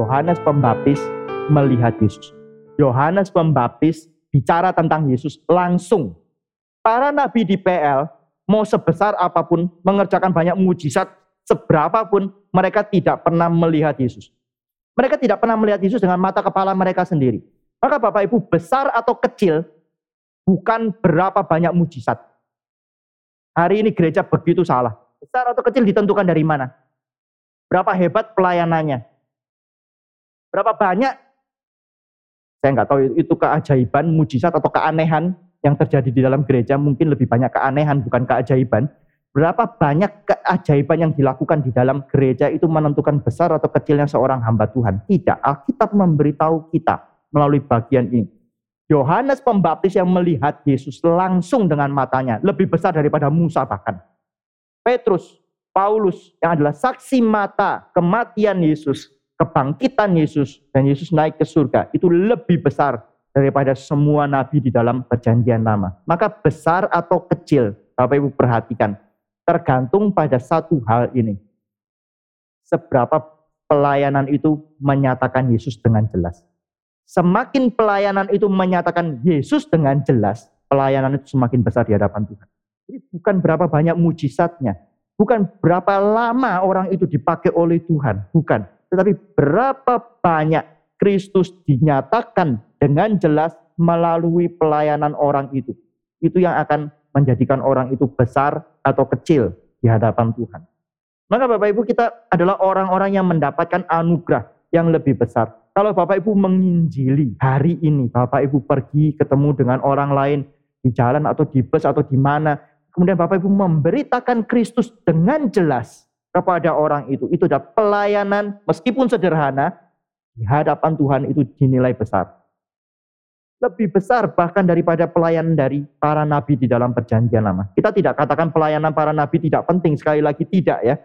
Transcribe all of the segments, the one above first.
Yohanes Pembaptis melihat Yesus. Yohanes Pembaptis bicara tentang Yesus langsung. Para nabi di PL mau sebesar apa pun mengerjakan banyak mujizat seberapapun mereka tidak pernah melihat Yesus. Mereka tidak pernah melihat Yesus dengan mata kepala mereka sendiri. Maka Bapak Ibu besar atau kecil bukan berapa banyak mujizat. Hari ini gereja begitu salah. Besar atau kecil ditentukan dari mana? Berapa hebat pelayanannya? Berapa banyak? Saya nggak tahu itu keajaiban, mujizat atau keanehan yang terjadi di dalam gereja. Mungkin lebih banyak keanehan bukan keajaiban. Berapa banyak keajaiban yang dilakukan di dalam gereja itu menentukan besar atau kecilnya seorang hamba Tuhan. Tidak, Alkitab memberitahu kita melalui bagian ini. Yohanes Pembaptis yang melihat Yesus langsung dengan matanya, lebih besar daripada Musa bahkan. Petrus, Paulus yang adalah saksi mata kematian Yesus, kebangkitan Yesus, dan Yesus naik ke surga, itu lebih besar daripada semua nabi di dalam perjanjian lama. Maka besar atau kecil, Bapak Ibu perhatikan, tergantung pada satu hal ini. Seberapa pelayanan itu menyatakan Yesus dengan jelas. Semakin pelayanan itu menyatakan Yesus dengan jelas, pelayanan itu semakin besar di hadapan Tuhan. Jadi bukan berapa banyak mujizatnya, bukan berapa lama orang itu dipakai oleh Tuhan, bukan. Tetapi berapa banyak Kristus dinyatakan dengan jelas melalui pelayanan orang itu. Itu yang akan menjadikan orang itu besar atau kecil di hadapan Tuhan. Maka Bapak Ibu kita adalah orang-orang yang mendapatkan anugerah yang lebih besar. Kalau Bapak Ibu menginjili hari ini, Bapak Ibu pergi ketemu dengan orang lain di jalan atau di bus atau di mana, kemudian Bapak Ibu memberitakan Kristus dengan jelas kepada orang itu. Itu adalah pelayanan meskipun sederhana, di hadapan Tuhan itu dinilai besar. Lebih besar bahkan daripada pelayanan dari para nabi di dalam perjanjian lama. Kita tidak katakan pelayanan para nabi tidak penting, sekali lagi tidak ya.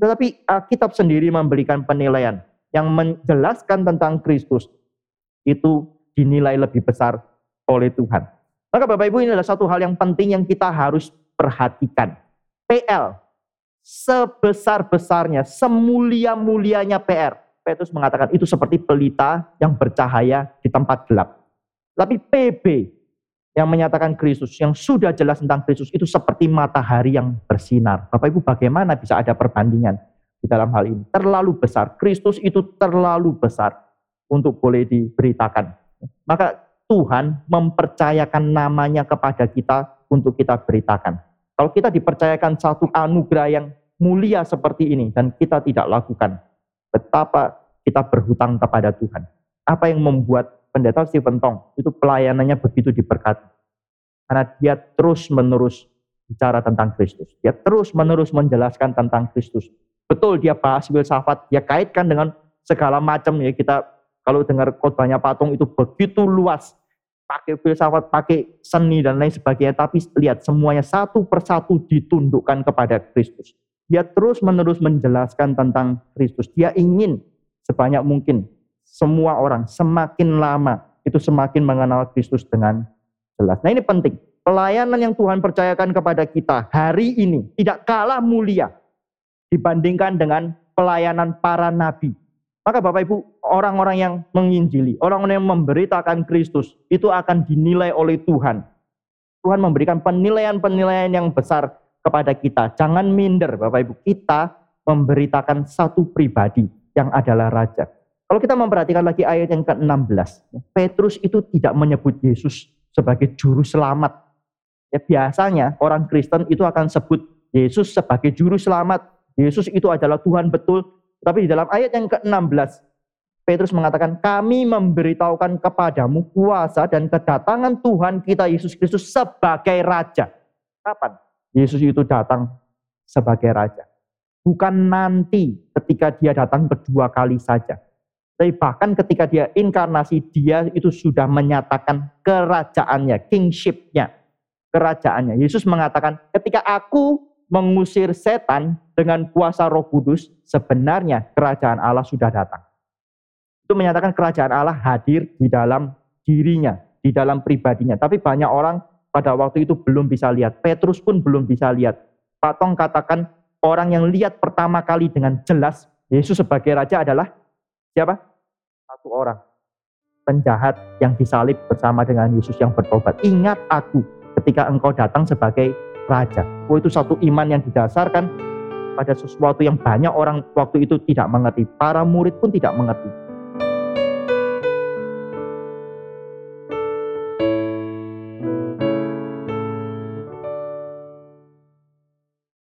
Tetapi Alkitab sendiri memberikan penilaian yang menjelaskan tentang Kristus itu dinilai lebih besar oleh Tuhan. Maka Bapak Ibu ini adalah satu hal yang penting yang kita harus perhatikan. PL sebesar-besarnya, semulia-mulianya PR. Petrus mengatakan itu seperti pelita yang bercahaya di tempat gelap. Tapi PB yang menyatakan Kristus, yang sudah jelas tentang Kristus itu seperti matahari yang bersinar. Bapak Ibu bagaimana bisa ada perbandingan? di dalam hal ini. Terlalu besar. Kristus itu terlalu besar untuk boleh diberitakan. Maka Tuhan mempercayakan namanya kepada kita untuk kita beritakan. Kalau kita dipercayakan satu anugerah yang mulia seperti ini dan kita tidak lakukan, betapa kita berhutang kepada Tuhan. Apa yang membuat pendeta Stephen Tong itu pelayanannya begitu diberkati? Karena dia terus menerus bicara tentang Kristus. Dia terus menerus menjelaskan tentang Kristus. Betul dia bahas filsafat, dia kaitkan dengan segala macam ya kita kalau dengar khotbahnya patung itu begitu luas pakai filsafat, pakai seni dan lain sebagainya. Tapi lihat semuanya satu persatu ditundukkan kepada Kristus. Dia terus menerus menjelaskan tentang Kristus. Dia ingin sebanyak mungkin semua orang semakin lama itu semakin mengenal Kristus dengan jelas. Nah ini penting. Pelayanan yang Tuhan percayakan kepada kita hari ini tidak kalah mulia dibandingkan dengan pelayanan para nabi. Maka Bapak Ibu, orang-orang yang menginjili, orang-orang yang memberitakan Kristus, itu akan dinilai oleh Tuhan. Tuhan memberikan penilaian-penilaian yang besar kepada kita. Jangan minder Bapak Ibu, kita memberitakan satu pribadi yang adalah Raja. Kalau kita memperhatikan lagi ayat yang ke-16, Petrus itu tidak menyebut Yesus sebagai juru selamat. Ya biasanya orang Kristen itu akan sebut Yesus sebagai juru selamat, Yesus itu adalah Tuhan betul. Tapi di dalam ayat yang ke-16, Petrus mengatakan, kami memberitahukan kepadamu kuasa dan kedatangan Tuhan kita Yesus Kristus sebagai Raja. Kapan? Yesus itu datang sebagai Raja. Bukan nanti ketika dia datang kedua kali saja. Tapi bahkan ketika dia inkarnasi, dia itu sudah menyatakan kerajaannya, kingshipnya, kerajaannya. Yesus mengatakan, ketika aku mengusir setan dengan kuasa Roh Kudus, sebenarnya kerajaan Allah sudah datang. Itu menyatakan kerajaan Allah hadir di dalam dirinya, di dalam pribadinya. Tapi banyak orang pada waktu itu belum bisa lihat. Petrus pun belum bisa lihat. Patong katakan orang yang lihat pertama kali dengan jelas Yesus sebagai raja adalah Siapa? Satu orang. Penjahat yang disalib bersama dengan Yesus yang bertobat. Ingat aku ketika engkau datang sebagai raja. Oh itu satu iman yang didasarkan pada sesuatu yang banyak orang waktu itu tidak mengerti. Para murid pun tidak mengerti.